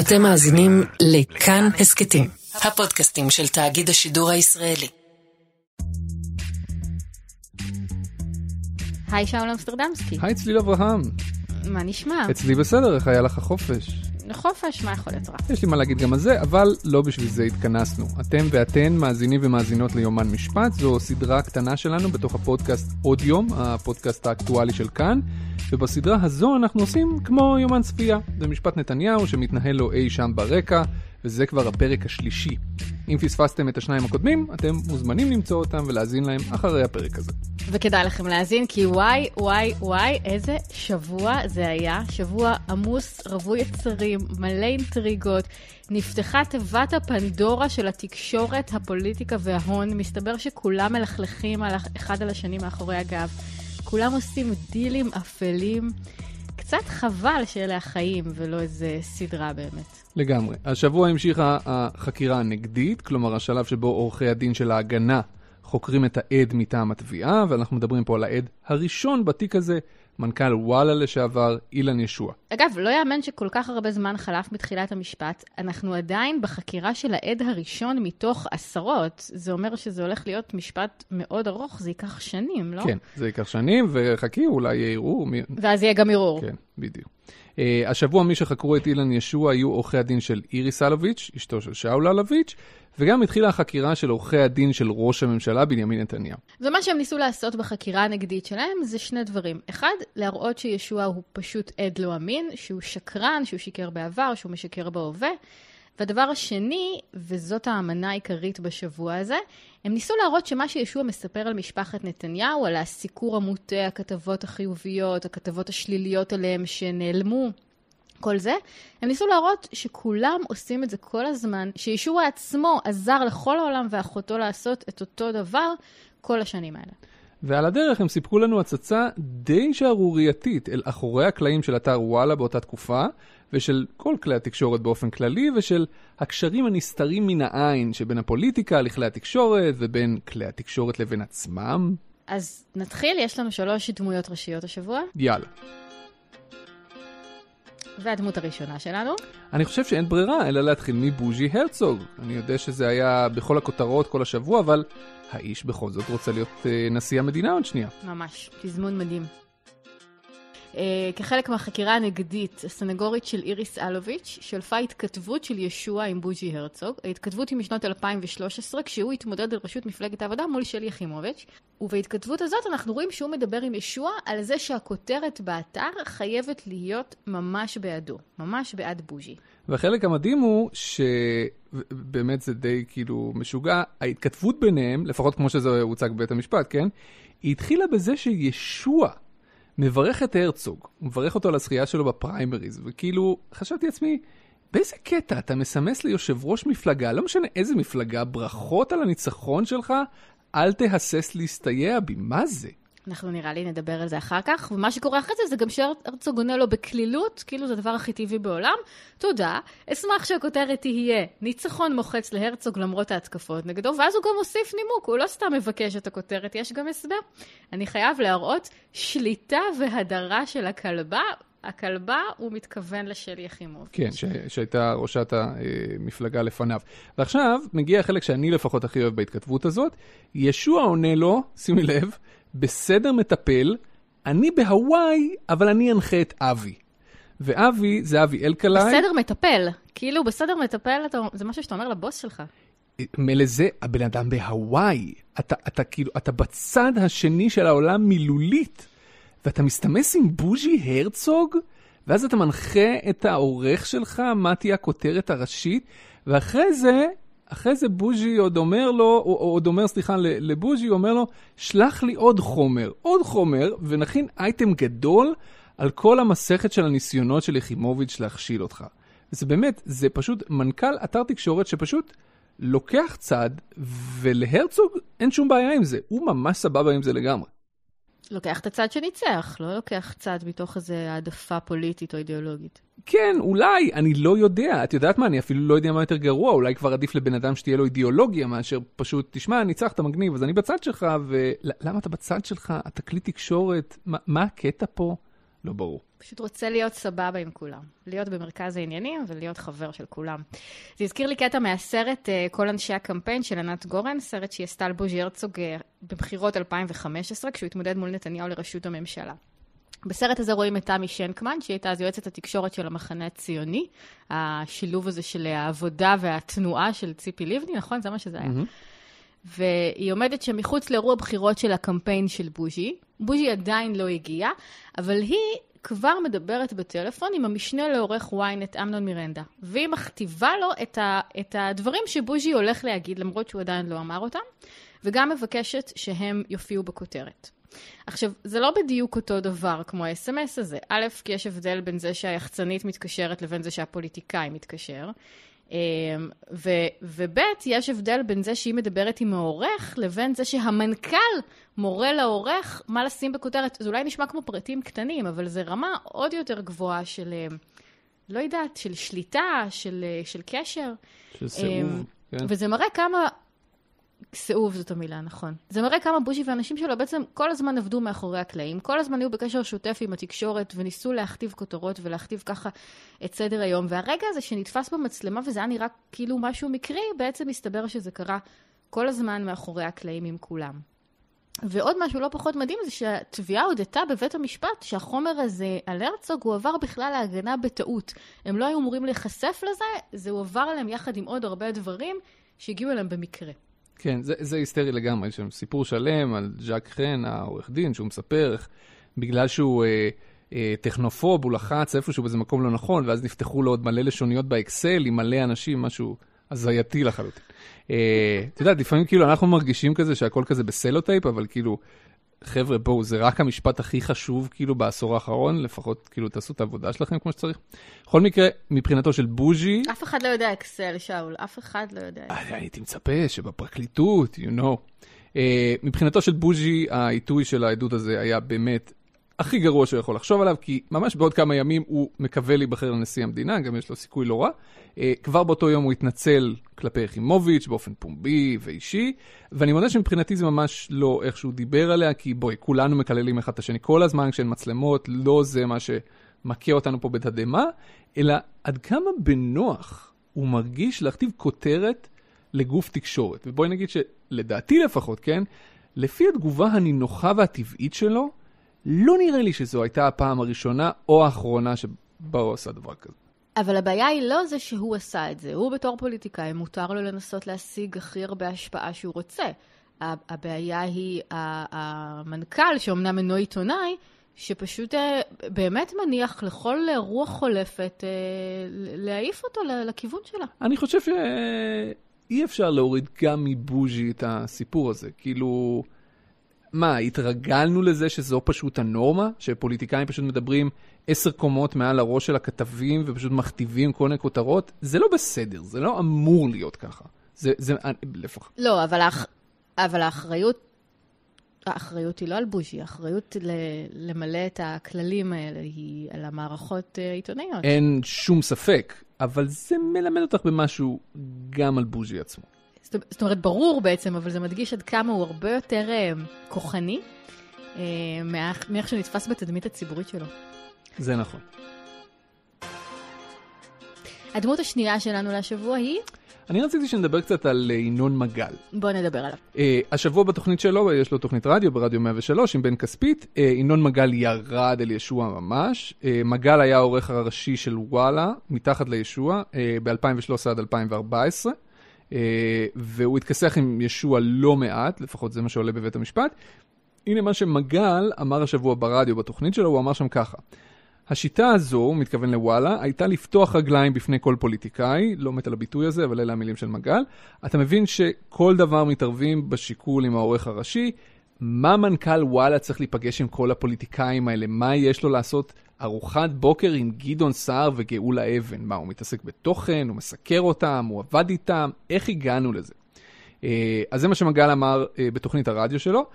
אתם מאזינים לכאן הסכתים, הפודקאסטים של תאגיד השידור הישראלי. היי שאול אמסטרדמסקי, היי צליל אברהם, מה נשמע? אצלי בסדר, איך היה לך החופש? חופש, מה יכול להיות רע? יש לי מה להגיד גם על זה, אבל לא בשביל זה התכנסנו. אתם ואתן מאזינים ומאזינות ליומן משפט, זו סדרה קטנה שלנו בתוך הפודקאסט עוד יום, הפודקאסט האקטואלי של כאן, ובסדרה הזו אנחנו עושים כמו יומן צפייה. זה משפט נתניהו שמתנהל לו אי שם ברקע, וזה כבר הפרק השלישי. אם פספסתם את השניים הקודמים, אתם מוזמנים למצוא אותם ולהאזין להם אחרי הפרק הזה. וכדאי לכם להאזין, כי וואי, וואי, וואי, איזה שבוע זה היה. שבוע עמוס, רווי יצרים, מלא אינטריגות. נפתחה תיבת הפנדורה של התקשורת, הפוליטיקה וההון. מסתבר שכולם מלכלכים אחד על השני מאחורי הגב. כולם עושים דילים אפלים. קצת חבל שאלה החיים ולא איזה סדרה באמת. לגמרי. השבוע המשיכה החקירה הנגדית, כלומר השלב שבו עורכי הדין של ההגנה חוקרים את העד מטעם התביעה, ואנחנו מדברים פה על העד הראשון בתיק הזה, מנכ"ל וואלה לשעבר, אילן ישוע. אגב, לא יאמן שכל כך הרבה זמן חלף מתחילת המשפט, אנחנו עדיין בחקירה של העד הראשון מתוך עשרות. זה אומר שזה הולך להיות משפט מאוד ארוך, זה ייקח שנים, לא? כן, זה ייקח שנים, וחכי, אולי יהיה ערעור. ואז יהיה גם ערעור. כן, בדיוק. Uh, השבוע מי שחקרו את אילן ישוע היו עורכי הדין של איריס אלוביץ', אשתו של שאול אלוביץ', וגם התחילה החקירה של עורכי הדין של ראש הממשלה בנימין נתניהו. ומה שהם ניסו לעשות בחקירה הנגדית שלהם זה שני דברים. אחד, להראות שישוע הוא פשוט עד לא אמין, שהוא שקרן, שהוא שיקר בעבר, שהוא משקר בהווה. והדבר השני, וזאת האמנה העיקרית בשבוע הזה, הם ניסו להראות שמה שישוע מספר על משפחת נתניהו, על הסיקור המוטה, הכתבות החיוביות, הכתבות השליליות עליהם שנעלמו, כל זה, הם ניסו להראות שכולם עושים את זה כל הזמן, שישוע עצמו עזר לכל העולם ואחותו לעשות את אותו דבר כל השנים האלה. ועל הדרך הם סיפקו לנו הצצה די שערורייתית אל אחורי הקלעים של אתר וואלה באותה תקופה, ושל כל כלי התקשורת באופן כללי, ושל הקשרים הנסתרים מן העין שבין הפוליטיקה לכלי התקשורת, ובין כלי התקשורת לבין עצמם. אז נתחיל, יש לנו שלוש דמויות ראשיות השבוע. יאללה. והדמות הראשונה שלנו? אני חושב שאין ברירה אלא להתחיל מבוז'י הרצוג. אני יודע שזה היה בכל הכותרות כל השבוע, אבל האיש בכל זאת רוצה להיות uh, נשיא המדינה עוד שנייה. ממש, תזמון מדהים. Uh, כחלק מהחקירה הנגדית, הסנגורית של איריס אלוביץ', שלפה התכתבות של ישוע עם בוז'י הרצוג. ההתכתבות היא משנות 2013, כשהוא התמודד על ראשות מפלגת העבודה מול שלי יחימוביץ'. ובהתכתבות הזאת אנחנו רואים שהוא מדבר עם ישוע על זה שהכותרת באתר חייבת להיות ממש בעדו, ממש בעד בוז'י. והחלק המדהים הוא שבאמת זה די כאילו משוגע, ההתכתבות ביניהם, לפחות כמו שזה הוצג בבית המשפט, כן? היא התחילה בזה שישוע מברך את הרצוג, הוא מברך אותו על הזכייה שלו בפריימריז, וכאילו חשבתי לעצמי, באיזה קטע אתה מסמס ליושב ראש מפלגה, לא משנה איזה מפלגה, ברכות על הניצחון שלך, אל תהסס להסתייע בי, מה זה? אנחנו נראה לי נדבר על זה אחר כך, ומה שקורה אחרי זה זה גם שהרצוג עונה לו בקלילות, כאילו זה הדבר הכי טבעי בעולם. תודה, אשמח שהכותרת תהיה ניצחון מוחץ להרצוג למרות ההתקפות נגדו, ואז הוא גם מוסיף נימוק, הוא לא סתם מבקש את הכותרת, יש גם הסבר. אני חייב להראות שליטה והדרה של הכלבה, הכלבה, הוא מתכוון לשלי יחימוביץ'. כן, ש- שהייתה ראשת המפלגה לפניו. ועכשיו מגיע החלק שאני לפחות הכי אוהב בהתכתבות הזאת. ישוע עונה לו, שימי לב, בסדר מטפל, אני בהוואי, אבל אני אנחה את אבי. ואבי זה אבי אלקלעי. בסדר מטפל. כאילו, בסדר מטפל, אתה, זה משהו שאתה אומר לבוס שלך. מילא זה, הבן אדם בהוואי. אתה, אתה כאילו, אתה בצד השני של העולם מילולית, ואתה מסתמס עם בוז'י הרצוג, ואז אתה מנחה את העורך שלך מה תהיה הכותרת הראשית, ואחרי זה, אחרי זה בוז'י עוד אומר לו, עוד אומר, סליחה, לבוז'י, אומר לו, שלח לי עוד חומר, עוד חומר, ונכין אייטם גדול על כל המסכת של הניסיונות של יחימוביץ' להכשיל אותך. וזה באמת, זה פשוט מנכ"ל אתר תקשורת שפשוט לוקח צד, ולהרצוג אין שום בעיה עם זה, הוא ממש סבבה עם זה לגמרי. לוקח את הצד שניצח, לא לוקח צד מתוך איזו העדפה פוליטית או אידיאולוגית. כן, אולי, אני לא יודע. את יודעת מה, אני אפילו לא יודע מה יותר גרוע, אולי כבר עדיף לבן אדם שתהיה לו אידיאולוגיה, מאשר פשוט, תשמע, ניצחת מגניב, אז אני בצד שלך, ולמה אתה בצד שלך? אתה כלי תקשורת, מה, מה הקטע פה? לא ברור. פשוט רוצה להיות סבבה עם כולם. להיות במרכז העניינים ולהיות חבר של כולם. זה הזכיר לי קטע מהסרט uh, כל אנשי הקמפיין של ענת גורן, סרט שהיא עשתה על בוז'י הרצוג uh, בבחירות 2015, כשהוא התמודד מול נתניהו לראשות הממשלה. בסרט הזה רואים את תמי שנקמן, שהיא הייתה אז יועצת התקשורת של המחנה הציוני, השילוב הזה של העבודה והתנועה של ציפי לבני, נכון? זה מה שזה היה. Mm-hmm. והיא עומדת שם מחוץ לאירוע בחירות של הקמפיין של בוז'י. בוז'י עדיין לא הגיע, אבל היא כבר מדברת בטלפון עם המשנה לעורך ynet אמנון מירנדה, והיא מכתיבה לו את, ה, את הדברים שבוז'י הולך להגיד, למרות שהוא עדיין לא אמר אותם, וגם מבקשת שהם יופיעו בכותרת. עכשיו, זה לא בדיוק אותו דבר כמו ה-SMS הזה. א', כי יש הבדל בין זה שהיחצנית מתקשרת לבין זה שהפוליטיקאי מתקשר. אמ, וב', יש הבדל בין זה שהיא מדברת עם העורך, לבין זה שהמנכ"ל מורה לעורך מה לשים בכותרת. זה אולי נשמע כמו פרטים קטנים, אבל זה רמה עוד יותר גבוהה של, אמ, לא יודעת, של שליטה, של, של קשר. של סירוב, כן. וזה מראה כמה סיאוב זאת המילה, נכון. זה מראה כמה בוז'י והאנשים שלו בעצם כל הזמן עבדו מאחורי הקלעים, כל הזמן היו בקשר שוטף עם התקשורת וניסו להכתיב כותרות ולהכתיב ככה את סדר היום. והרגע הזה שנתפס במצלמה וזה היה נראה כאילו משהו מקרי, בעצם מסתבר שזה קרה כל הזמן מאחורי הקלעים עם כולם. ועוד משהו לא פחות מדהים זה שהתביעה הודתה בבית המשפט שהחומר הזה על הרצוג הועבר בכלל להגנה בטעות. הם לא היו אמורים להיחשף לזה, זה הועבר אליהם יחד עם עוד הרבה דברים שהגיעו אליהם במקרה. כן, זה, זה היסטרי לגמרי, יש שם סיפור שלם על ז'אק חן, העורך דין, שהוא מספר איך בגלל שהוא אה, אה, טכנופוב, הוא לחץ איפשהו באיזה מקום לא נכון, ואז נפתחו לו עוד מלא לשוניות באקסל עם מלא אנשים, משהו הזייתי לחלוטין. אה, את יודעת, לפעמים כאילו אנחנו מרגישים כזה שהכל כזה בסלוטייפ, אבל כאילו חבר'ה, בואו, זה רק המשפט הכי חשוב, כאילו, בעשור האחרון, לפחות, כאילו, תעשו את העבודה שלכם כמו שצריך. בכל מקרה, מבחינתו של בוז'י... אף אחד לא יודע אקסל, שאול, אף אחד לא יודע אקסל. הייתי מצפה שבפרקליטות, you know. Uh, מבחינתו של בוז'י, העיתוי של העדות הזה היה באמת הכי גרוע שהוא יכול לחשוב עליו, כי ממש בעוד כמה ימים הוא מקווה להיבחר לנשיא המדינה, גם יש לו סיכוי לא רע. Uh, כבר באותו יום הוא התנצל כלפי יחימוביץ' באופן פומבי ואישי, ואני מודה שמבחינתי זה ממש לא איך שהוא דיבר עליה, כי בואי, כולנו מקללים אחד את השני כל הזמן כשאין מצלמות, לא זה מה שמכה אותנו פה בתדהמה, אלא עד כמה בנוח הוא מרגיש להכתיב כותרת לגוף תקשורת. ובואי נגיד שלדעתי לפחות, כן, לפי התגובה הנינוחה והטבעית שלו, לא נראה לי שזו הייתה הפעם הראשונה או האחרונה שבה הוא עשה דבר כזה. אבל הבעיה היא לא זה שהוא עשה את זה. הוא בתור פוליטיקאי, מותר לו לנסות להשיג הכי הרבה השפעה שהוא רוצה. הבעיה היא המנכ"ל, שאומנם אינו עיתונאי, שפשוט אה, באמת מניח לכל רוח חולפת אה, להעיף אותו לכיוון שלה. אני חושב שאי אפשר להוריד גם מבוז'י את הסיפור הזה. כאילו... מה, התרגלנו לזה שזו פשוט הנורמה? שפוליטיקאים פשוט מדברים עשר קומות מעל הראש של הכתבים ופשוט מכתיבים כל מיני כותרות? זה לא בסדר, זה לא אמור להיות ככה. זה, זה, לפחות. לא, אבל, האח, אבל האחריות, האחריות היא לא על בוז'י, האחריות ל, למלא את הכללים האלה היא על המערכות אה, עיתונאיות. אין שום ספק, אבל זה מלמד אותך במשהו גם על בוז'י עצמו. זאת אומרת, ברור בעצם, אבל זה מדגיש עד כמה הוא הרבה יותר uh, כוחני uh, מאיך שנתפס בתדמית הציבורית שלו. זה נכון. הדמות השנייה שלנו לשבוע היא? אני רציתי שנדבר קצת על אה, ינון מגל. בוא נדבר עליו. Uh, השבוע בתוכנית שלו, יש לו תוכנית רדיו ברדיו 103 עם בן כספית, uh, ינון מגל ירד אל ישוע ממש. Uh, מגל היה העורך הראשי של וואלה, מתחת לישוע, uh, ב-2013 עד 2014. אה, והוא התכסח עם ישוע לא מעט, לפחות זה מה שעולה בבית המשפט. הנה מה שמגל אמר השבוע ברדיו בתוכנית שלו, הוא אמר שם ככה: השיטה הזו, הוא מתכוון לוואלה, הייתה לפתוח רגליים בפני כל פוליטיקאי, לא מת על הביטוי הזה, אבל אלה המילים של מגל. אתה מבין שכל דבר מתערבים בשיקול עם העורך הראשי. מה מנכ"ל וואלה צריך להיפגש עם כל הפוליטיקאים האלה? מה יש לו לעשות ארוחת בוקר עם גדעון סער וגאולה אבן. מה, הוא מתעסק בתוכן, הוא מסקר אותם, הוא עבד איתם, איך הגענו לזה? אה, אז זה מה שמגל אמר אה, בתוכנית הרדיו שלו,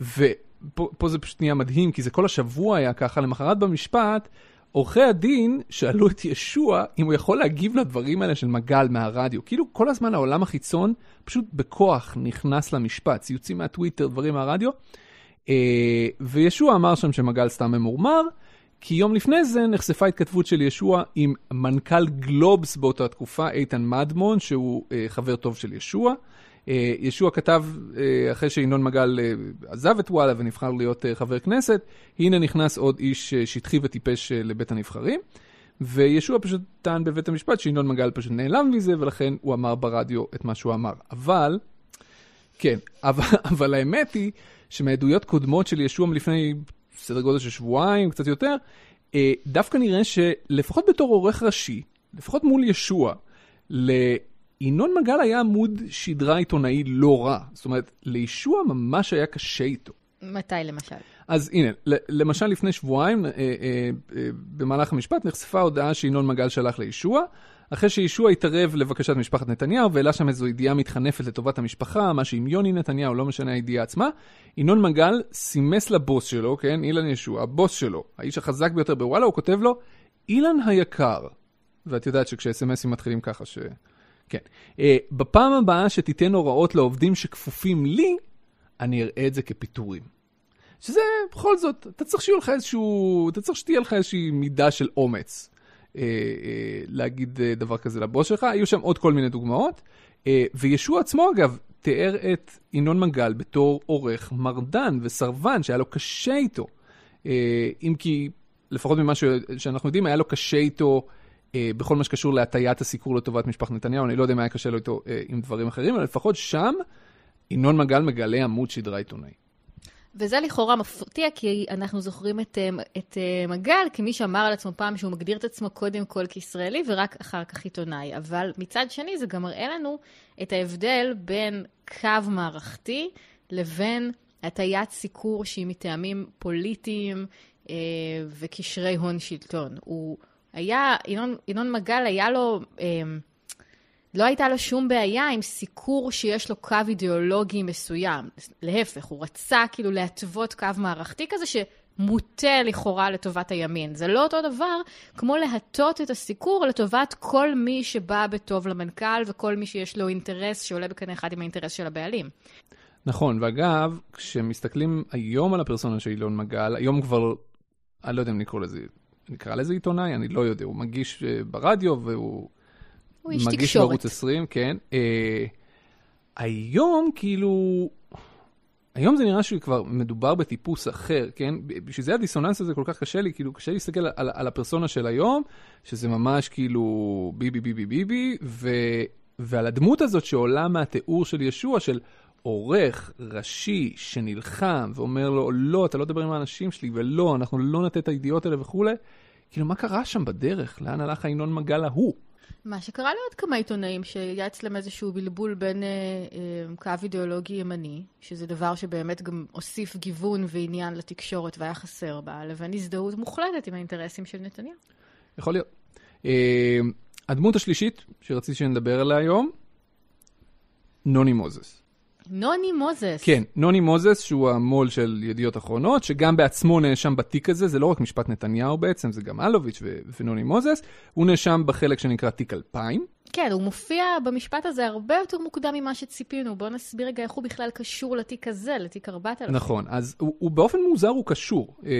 ופה זה פשוט נהיה מדהים, כי זה כל השבוע היה ככה, למחרת במשפט, עורכי הדין שאלו את ישוע אם הוא יכול להגיב לדברים האלה של מגל מהרדיו. כאילו כל הזמן העולם החיצון פשוט בכוח נכנס למשפט, ציוצים מהטוויטר, דברים מהרדיו. אה, וישוע אמר שם שמגל סתם ממורמר, כי יום לפני זה נחשפה התכתבות של ישוע עם מנכ"ל גלובס באותה תקופה, איתן מדמון, שהוא אה, חבר טוב של ישוע. אה, ישוע כתב, אה, אחרי שינון מגל אה, עזב את וואלה ונבחר להיות אה, חבר כנסת, הנה נכנס עוד איש אה, שטחי וטיפש אה, לבית הנבחרים. וישוע פשוט טען בבית המשפט שינון מגל פשוט נעלם מזה, ולכן הוא אמר ברדיו את מה שהוא אמר. אבל, כן, אבל, אבל האמת היא שמעדויות קודמות של ישוע מלפני סדר גודל של שבועיים, קצת יותר, אה, דווקא נראה שלפחות בתור עורך ראשי, לפחות מול ישוע, לינון מגל היה עמוד שדרה עיתונאי לא רע. זאת אומרת, לישוע ממש היה קשה איתו. מתי למשל? אז הנה, למשל לפני שבועיים, אה, אה, במהלך המשפט, נחשפה הודעה שינון מגל שלח לישוע, אחרי שישוע התערב לבקשת משפחת נתניהו, והעלה שם איזו ידיעה מתחנפת לטובת המשפחה, משהו עם יוני נתניהו, לא משנה הידיעה עצמה. ינון מגל סימס לבוס שלו, כן, אילן ישוע, הבוס שלו, האיש החזק ביותר בוואלה, הוא כותב לו, אילן היקר, ואת יודעת שכשאס.אם.אסים מתחילים ככה ש... כן. אה, בפעם הבאה שתיתן הוראות לעובדים שכפופים לי, אני אראה את זה כפיטורים. שזה בכל זאת, אתה צריך שיהיה לך איזשהו, אתה צריך שתהיה לך איזושהי מידה של אומץ להגיד אה, דבר כזה לבוס שלך. היו שם עוד כל מיני דוגמאות. אה, וישוע עצמו אגב, תיאר את ינון מגל בתור עורך מרדן וסרבן, שהיה לו קשה איתו. אה, אם כי, לפחות ממה שאנחנו יודעים, היה לו קשה איתו אה, בכל מה שקשור להטיית הסיקור לטובת משפחת נתניהו. אני לא יודע מה היה קשה לו איתו אה, עם דברים אחרים, אבל לפחות שם ינון מגל מגלה עמוד שדרה עיתונאי. וזה לכאורה מפתיע, כי אנחנו זוכרים את, אה, את אה, מגל כמי שאמר על עצמו פעם שהוא מגדיר את עצמו קודם כל כישראלי ורק אחר כך עיתונאי. אבל מצד שני, זה גם מראה לנו את ההבדל בין קו מערכתי לבין הטיית סיקור שהיא מטעמים פוליטיים אה, וקשרי הון שלטון. הוא היה, ינון, ינון מגל היה לו... אה, לא הייתה לו שום בעיה עם סיקור שיש לו קו אידיאולוגי מסוים. להפך, הוא רצה כאילו להתוות קו מערכתי כזה שמוטה לכאורה לטובת הימין. זה לא אותו דבר כמו להטות את הסיקור לטובת כל מי שבא בטוב למנכ"ל וכל מי שיש לו אינטרס שעולה בקנה אחד עם האינטרס של הבעלים. נכון, ואגב, כשמסתכלים היום על הפרסונה של אילון מגל, היום כבר, אני לא יודע אם נקרא לזה, נקרא לזה עיתונאי, אני לא יודע, הוא מגיש אה, ברדיו והוא הוא איש מגיש תקשורת. בערוץ 20, כן. אה, היום כאילו, היום זה נראה שכבר מדובר בטיפוס אחר, כן? בשביל זה הדיסוננס הזה כל כך קשה לי, כאילו קשה להסתכל על, על הפרסונה של היום, שזה ממש כאילו ביבי ביבי ביבי, ו, ועל הדמות הזאת שעולה מהתיאור של ישוע, של עורך ראשי שנלחם ואומר לו, לא, אתה לא תדבר עם האנשים שלי, ולא, אנחנו לא נתת את הידיעות האלה וכולי. כאילו, מה קרה שם בדרך? לאן הלך הינון מגל ההוא? מה שקרה לעוד כמה עיתונאים, שהיה אצלם איזשהו בלבול בין אה, אה, קו אידיאולוגי ימני, שזה דבר שבאמת גם הוסיף גיוון ועניין לתקשורת והיה חסר בה, לבין הזדהות מוחלטת עם האינטרסים של נתניהו. יכול להיות. אה, הדמות השלישית שרציתי שנדבר עליה היום, נוני מוזס. נוני מוזס. כן, נוני מוזס, שהוא המו"ל של ידיעות אחרונות, שגם בעצמו נאשם בתיק הזה, זה לא רק משפט נתניהו בעצם, זה גם אלוביץ' ו- ונוני מוזס. הוא נאשם בחלק שנקרא תיק 2000. כן, הוא מופיע במשפט הזה הרבה יותר מוקדם ממה שציפינו. בואו נסביר רגע איך הוא בכלל קשור לתיק הזה, לתיק 4000. נכון, אז הוא, הוא באופן מוזר הוא קשור. אה,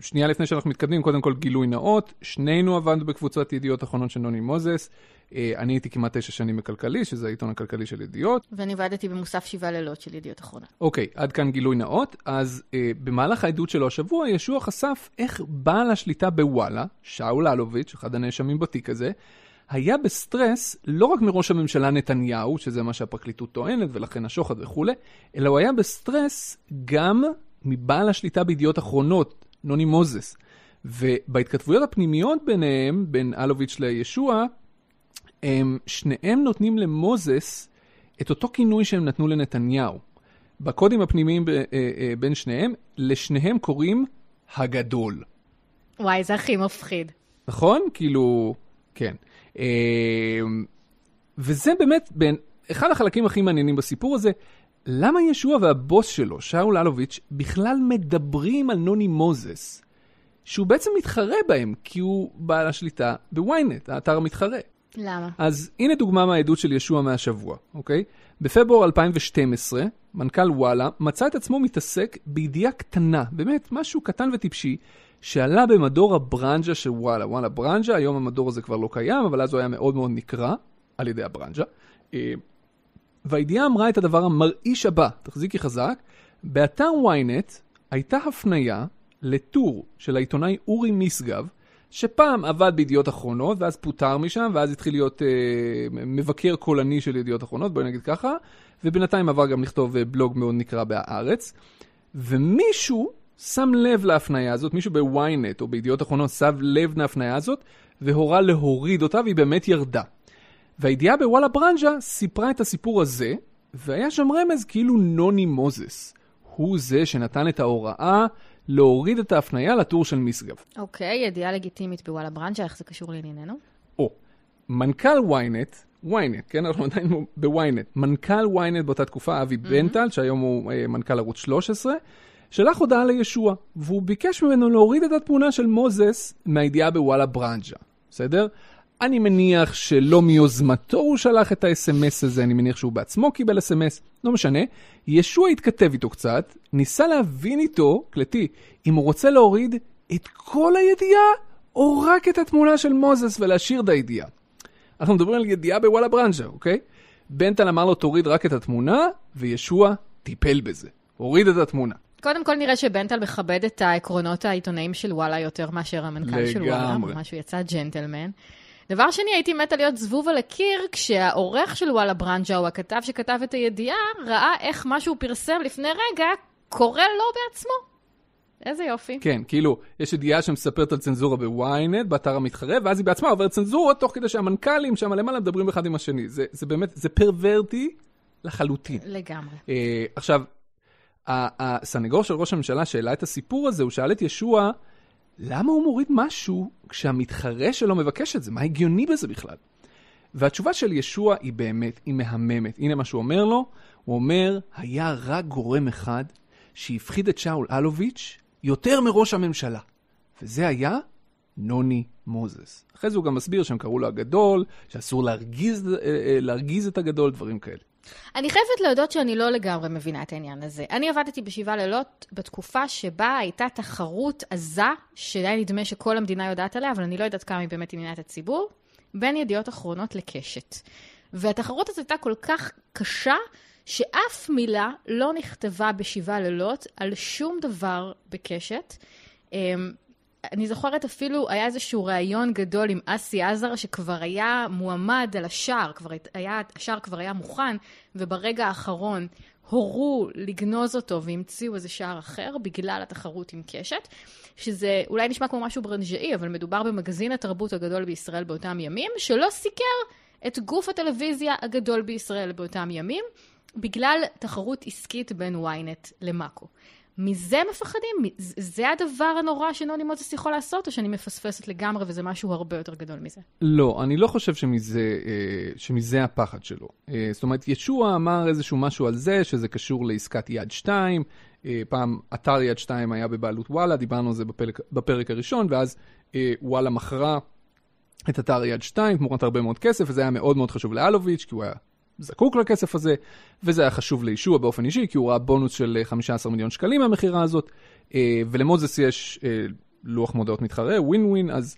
שנייה לפני שאנחנו מתקדמים, קודם כל גילוי נאות, שנינו עבדנו בקבוצת ידיעות אחרונות של נוני מוזס. אה, אני הייתי כמעט תשע שנים בכלכלי, שזה העיתון הכלכלי של ידיעות. ואני עבדתי במוסף שבעה לילות של ידיעות אחרונות. אוקיי, עד כאן גילוי נאות. אז אה, במהלך העדות שלו השבוע, ישוע חשף איך בעל השליטה בוואלה, שאול אלוביץ', אחד הנאשמים בתיק הזה, היה בסטרס לא רק מראש הממשלה נתניהו, שזה מה שהפרקליטות טוענת, ולכן השוחד וכולי, אלא הוא היה בסטרס גם מבעל השליטה בידיעות אחרונות, נוני מוזס. ובהתכתבויות הפנימיות ביניהם, בין אלוביץ' לישוע, הם שניהם נותנים למוזס את אותו כינוי שהם נתנו לנתניהו. בקודים הפנימיים ב, אה, אה, בין שניהם, לשניהם קוראים הגדול. וואי, זה הכי מפחיד. נכון? כאילו, כן. אה, וזה באמת בין, אחד החלקים הכי מעניינים בסיפור הזה, למה ישוע והבוס שלו, שאול אלוביץ', בכלל מדברים על נוני מוזס, שהוא בעצם מתחרה בהם, כי הוא בעל השליטה בוויינט, האתר המתחרה. למה? אז הנה דוגמה מהעדות של ישוע מהשבוע, אוקיי? בפברואר 2012, מנכ"ל וואלה מצא את עצמו מתעסק בידיעה קטנה, באמת, משהו קטן וטיפשי, שעלה במדור הברנז'ה של וואלה. וואלה ברנז'ה, היום המדור הזה כבר לא קיים, אבל אז הוא היה מאוד מאוד נקרא על ידי הברנז'ה. אה, והידיעה אמרה את הדבר המרעיש הבא, תחזיקי חזק, באתר ynet הייתה הפנייה לטור של העיתונאי אורי משגב, שפעם עבד בידיעות אחרונות, ואז פוטר משם, ואז התחיל להיות אה, מבקר קולני של ידיעות אחרונות, בואי נגיד ככה, ובינתיים עבר גם לכתוב אה, בלוג מאוד נקרא בהארץ. ומישהו שם לב להפניה הזאת, מישהו בוויינט או בידיעות אחרונות שם לב להפניה הזאת, והורה להוריד אותה, והיא באמת ירדה. והידיעה בוואלה ברנז'ה סיפרה את הסיפור הזה, והיה שם רמז כאילו נוני מוזס. הוא זה שנתן את ההוראה להוריד את ההפניה לטור של משגב. אוקיי, ידיעה לגיטימית בוואלה ברנז'ה, איך זה קשור לענייננו? או, מנכ"ל ynet, ynet, כן, אנחנו עדיין בוויינט, מנכ"ל ynet באותה תקופה, אבי mm-hmm. בנטל, שהיום הוא אה, מנכ"ל ערוץ 13, שלח הודעה לישוע, והוא ביקש ממנו להוריד את התמונה של מוזס מהידיעה בוואלה ברנז'ה, בסדר? אני מניח שלא מיוזמתו הוא שלח את ה-SMS הזה, אני מניח שהוא בעצמו קיבל SMS, לא משנה. ישוע התכתב איתו קצת, ניסה להבין איתו, קלטי, אם הוא רוצה להוריד את כל הידיעה, או רק את התמונה של מוזס ולהשאיר את הידיעה. אנחנו מדברים על ידיעה בוואלה ברנז'ה, אוקיי? בנטל אמר לו תוריד רק את התמונה, וישוע טיפל בזה. הוריד את התמונה. קודם כל נראה שבנטל מכבד את העקרונות העיתונאיים של וואלה יותר מאשר המנכ"ל של וואלה. לגמרי. ממש הוא יצא ג'נטלמן. דבר שני, הייתי מתה להיות זבוב על הקיר כשהעורך של וואלה ברנג'ה, או הכתב שכתב את הידיעה, ראה איך מה שהוא פרסם לפני רגע קורה לו בעצמו. איזה יופי. כן, כאילו, יש ידיעה שמספרת על צנזורה בוויינט, באתר המתחרה, ואז היא בעצמה עוברת צנזורה, תוך כדי שהמנכ"לים שם למעלה מדברים אחד עם השני. זה, זה באמת, זה פרוורטי לחלוטין. לגמרי. Uh, עכשיו, הסנגור של ראש הממשלה שהעלה את הסיפור הזה, הוא שאל את ישוע, למה הוא מוריד משהו כשהמתחרה שלו מבקש את זה? מה הגיוני בזה בכלל? והתשובה של ישוע היא באמת, היא מהממת. הנה מה שהוא אומר לו, הוא אומר, היה רק גורם אחד שהפחיד את שאול אלוביץ' יותר מראש הממשלה, וזה היה נוני מוזס. אחרי זה הוא גם מסביר שהם קראו לו הגדול, שאסור להרגיז, אה, אה, להרגיז את הגדול, דברים כאלה. אני חייבת להודות שאני לא לגמרי מבינה את העניין הזה. אני עבדתי בשבעה לילות בתקופה שבה הייתה תחרות עזה, שהיה נדמה שכל המדינה יודעת עליה, אבל אני לא יודעת כמה היא באמת עניינה את הציבור, בין ידיעות אחרונות לקשת. והתחרות הזאת הייתה כל כך קשה, שאף מילה לא נכתבה בשבעה לילות על שום דבר בקשת. אני זוכרת אפילו, היה איזשהו ראיון גדול עם אסי עזר, שכבר היה מועמד על השער, כבר היה, השער כבר היה מוכן, וברגע האחרון הורו לגנוז אותו והמציאו איזה שער אחר בגלל התחרות עם קשת, שזה אולי נשמע כמו משהו ברנז'אי, אבל מדובר במגזין התרבות הגדול בישראל באותם ימים, שלא סיקר את גוף הטלוויזיה הגדול בישראל באותם ימים, בגלל תחרות עסקית בין ynet למאקו. מזה מפחדים? זה הדבר הנורא שנוני מוזס יכול לעשות, או שאני מפספסת לגמרי וזה משהו הרבה יותר גדול מזה? לא, אני לא חושב שמזה, אה, שמזה הפחד שלו. אה, זאת אומרת, ישוע אמר איזשהו משהו על זה, שזה קשור לעסקת יד 2. אה, פעם אתר יד 2 היה בבעלות וואלה, דיברנו על זה בפרק, בפרק הראשון, ואז וואלה מכרה את אתר יד 2 תמורת הרבה מאוד כסף, וזה היה מאוד מאוד חשוב לאלוביץ', כי הוא היה זקוק לכסף הזה, וזה היה חשוב לישוע באופן אישי, כי הוא ראה בונוס של 15 אה, מיליון שקלים מהמכירה הזאת, אה, ולמוזס יש אה, לוח מודעות מתחרה, ווין ווין, אז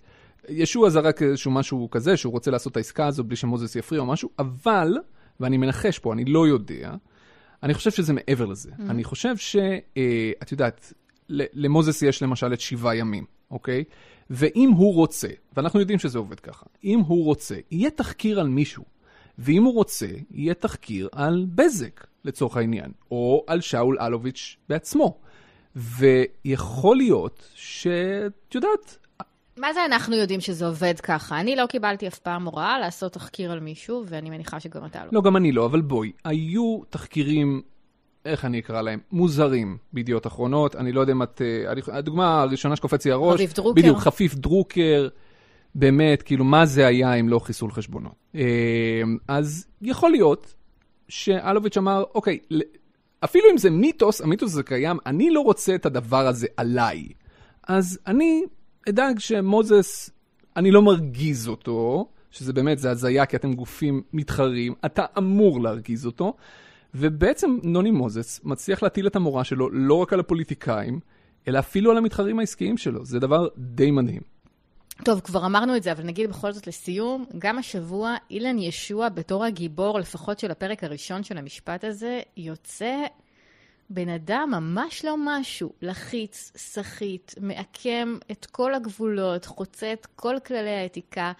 ישוע זרק איזשהו משהו כזה, שהוא רוצה לעשות את העסקה הזו בלי שמוזס יפריע או משהו, אבל, ואני מנחש פה, אני לא יודע, אני חושב שזה מעבר לזה. Mm-hmm. אני חושב שאת יודעת, למוזס יש למשל את שבעה ימים, אוקיי? ואם הוא רוצה, ואנחנו יודעים שזה עובד ככה, אם הוא רוצה, יהיה תחקיר על מישהו. ואם הוא רוצה, יהיה תחקיר על בזק, לצורך העניין, או על שאול אלוביץ' בעצמו. ויכול להיות שאת יודעת... מה זה אנחנו יודעים שזה עובד ככה? אני לא קיבלתי אף פעם הוראה לעשות תחקיר על מישהו, ואני מניחה שגם אתה לא. לא, גם אני לא, אבל בואי, היו תחקירים, איך אני אקרא להם? מוזרים בידיעות אחרונות. אני לא יודע אם את... אה, הדוגמה הראשונה שקופץ לי הראש... חפיף דרוקר. בדיוק, חפיף דרוקר. באמת, כאילו, מה זה היה אם לא חיסול חשבונות? אה, אז יכול להיות שאלוביץ' אמר, אוקיי, אפילו אם זה מיתוס, המיתוס הזה קיים, אני לא רוצה את הדבר הזה עליי. אז אני אדאג שמוזס, אני לא מרגיז אותו, שזה באמת, זה הזיה, כי אתם גופים מתחרים, אתה אמור להרגיז אותו. ובעצם נוני מוזס מצליח להטיל את המורה שלו לא רק על הפוליטיקאים, אלא אפילו על המתחרים העסקיים שלו. זה דבר די מדהים. טוב, כבר אמרנו את זה, אבל נגיד בכל זאת לסיום, גם השבוע אילן ישוע בתור הגיבור, לפחות של הפרק הראשון של המשפט הזה, יוצא בן אדם ממש לא משהו, לחיץ, סחיט, מעקם את כל הגבולות, חוצה את כל כללי האתיקה.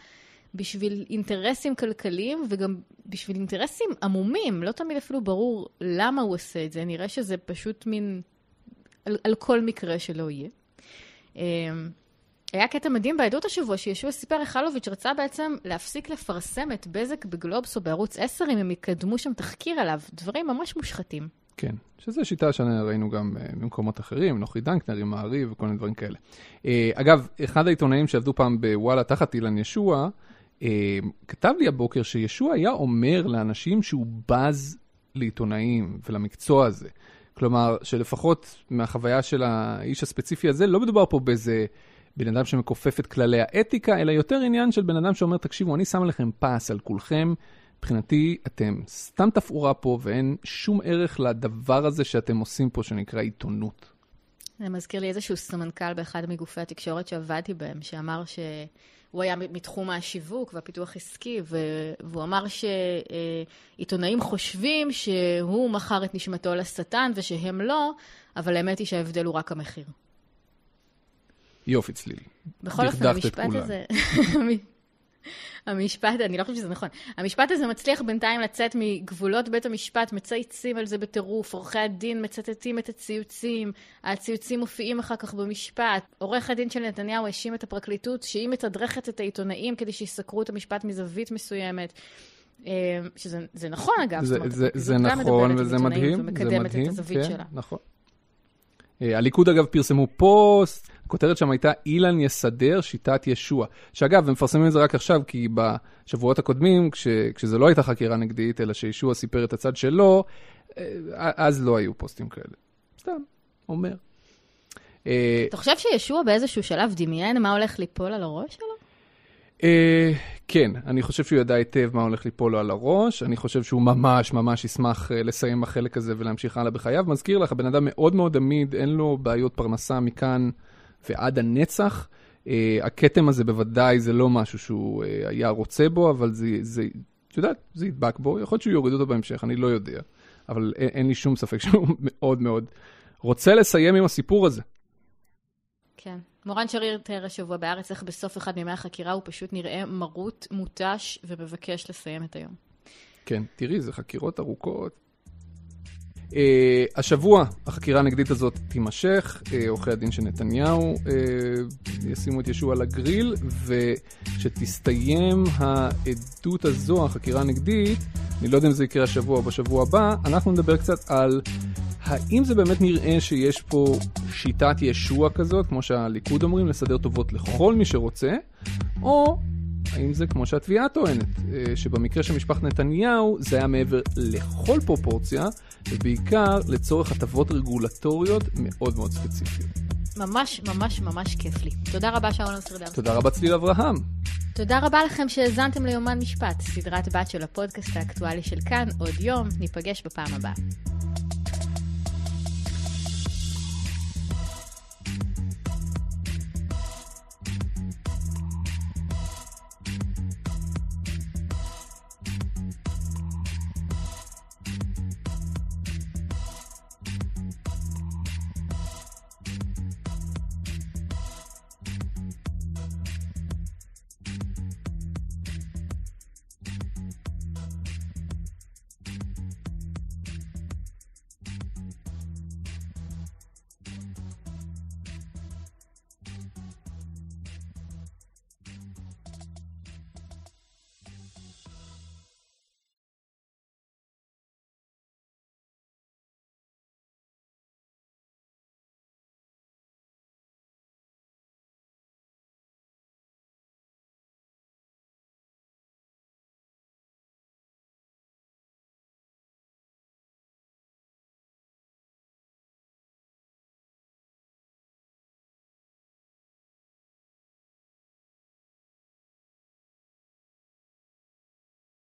בשביל אינטרסים כלכליים וגם בשביל אינטרסים עמומים. לא תמיד אפילו ברור למה הוא עושה את זה, נראה שזה פשוט מין על, על כל מקרה שלא יהיה. היה קטע מדהים בעדות השבוע, שישוע סיפר איך אלוביץ' רצה בעצם להפסיק לפרסם את בזק בגלובס או בערוץ 10 אם הם יקדמו שם תחקיר עליו, דברים ממש מושחתים. כן, שזו שיטה שראינו גם uh, במקומות אחרים, נוחי דנקנר עם מעריב וכל מיני דברים כאלה. Uh, אגב, אחד העיתונאים שעבדו פעם בוואלה תחת אילן ישוע, אה, כתב לי הבוקר שישוע היה אומר לאנשים שהוא בז לעיתונאים ולמקצוע הזה. כלומר, שלפחות מהחוויה של האיש הספציפי הזה, לא מדובר פה באיזה בן אדם שמכופף את כללי האתיקה, אלא יותר עניין של בן אדם שאומר, תקשיבו, אני שם לכם פס על כולכם, מבחינתי אתם סתם תפאורה פה ואין שום ערך לדבר הזה שאתם עושים פה, שנקרא עיתונות. זה מזכיר לי איזשהו סמנכ"ל באחד מגופי התקשורת שעבדתי בהם, שאמר ש... הוא היה מתחום השיווק והפיתוח עסקי, והוא אמר שעיתונאים חושבים שהוא מכר את נשמתו לשטן ושהם לא, אבל האמת היא שההבדל הוא רק המחיר. יופי צלילי. בכל אופן, המשפט הזה... המשפט, אני לא חושבת שזה נכון. המשפט הזה מצליח בינתיים לצאת מגבולות בית המשפט, מצייצים על זה בטירוף, עורכי הדין מצטטים את הציוצים, הציוצים מופיעים אחר כך במשפט. עורך הדין של נתניהו האשים את הפרקליטות שהיא מתדרכת את העיתונאים כדי שיסקרו את המשפט מזווית מסוימת. אה, שזה נכון אגב, זה, זה, זה נכון וזה מדהים, זה מדהים, כן, שלה. נכון. אה, הליכוד אגב פרסמו פוסט, הכותרת שם הייתה אילן יסדר שיטת ישוע. שאגב, הם מפרסמים את זה רק עכשיו, כי בשבועות הקודמים, כש, כשזה לא הייתה חקירה נגדית, אלא שישוע סיפר את הצד שלו, אה, אז לא היו פוסטים כאלה. סתם, אומר. אה, אתה חושב שישוע באיזשהו שלב דמיין מה הולך ליפול על הראש שלו? Uh, כן, אני חושב שהוא ידע היטב מה הולך ליפול לו על הראש, אני חושב שהוא ממש ממש ישמח לסיים בחלק הזה ולהמשיך הלאה בחייו. מזכיר לך, בן אדם מאוד מאוד עמיד, אין לו בעיות פרנסה מכאן ועד הנצח. Uh, הכתם הזה בוודאי זה לא משהו שהוא uh, היה רוצה בו, אבל זה, זה, את יודעת, זה ידבק בו, יכול להיות שהוא יוריד אותו בהמשך, אני לא יודע. אבל אין, אין לי שום ספק שהוא מאוד מאוד רוצה לסיים עם הסיפור הזה. כן. מורן שריר תיאר השבוע בארץ איך בסוף אחד מימי החקירה הוא פשוט נראה מרוט, מותש ומבקש לסיים את היום. כן, תראי, זה חקירות ארוכות. Uh, השבוע החקירה הנגדית הזאת תימשך, uh, עורכי הדין של נתניהו uh, ישימו את ישוע לגריל, וכשתסתיים העדות הזו, החקירה הנגדית, אני לא יודע אם זה יקרה השבוע או בשבוע הבא, אנחנו נדבר קצת על האם זה באמת נראה שיש פה שיטת ישוע כזאת, כמו שהליכוד אומרים, לסדר טובות לכל מי שרוצה, או האם זה כמו שהתביעה טוענת, אה, שבמקרה של משפחת נתניהו זה היה מעבר לכל פרופורציה, ובעיקר לצורך הטבות רגולטוריות מאוד מאוד ספציפיות. ממש ממש ממש כיף לי. תודה רבה שאול אמסטרדם. תודה רבה צליל אברהם. תודה רבה לכם שהאזנתם ליומן משפט, סדרת בת של הפודקאסט האקטואלי של כאן, עוד יום, ניפגש בפעם הבאה.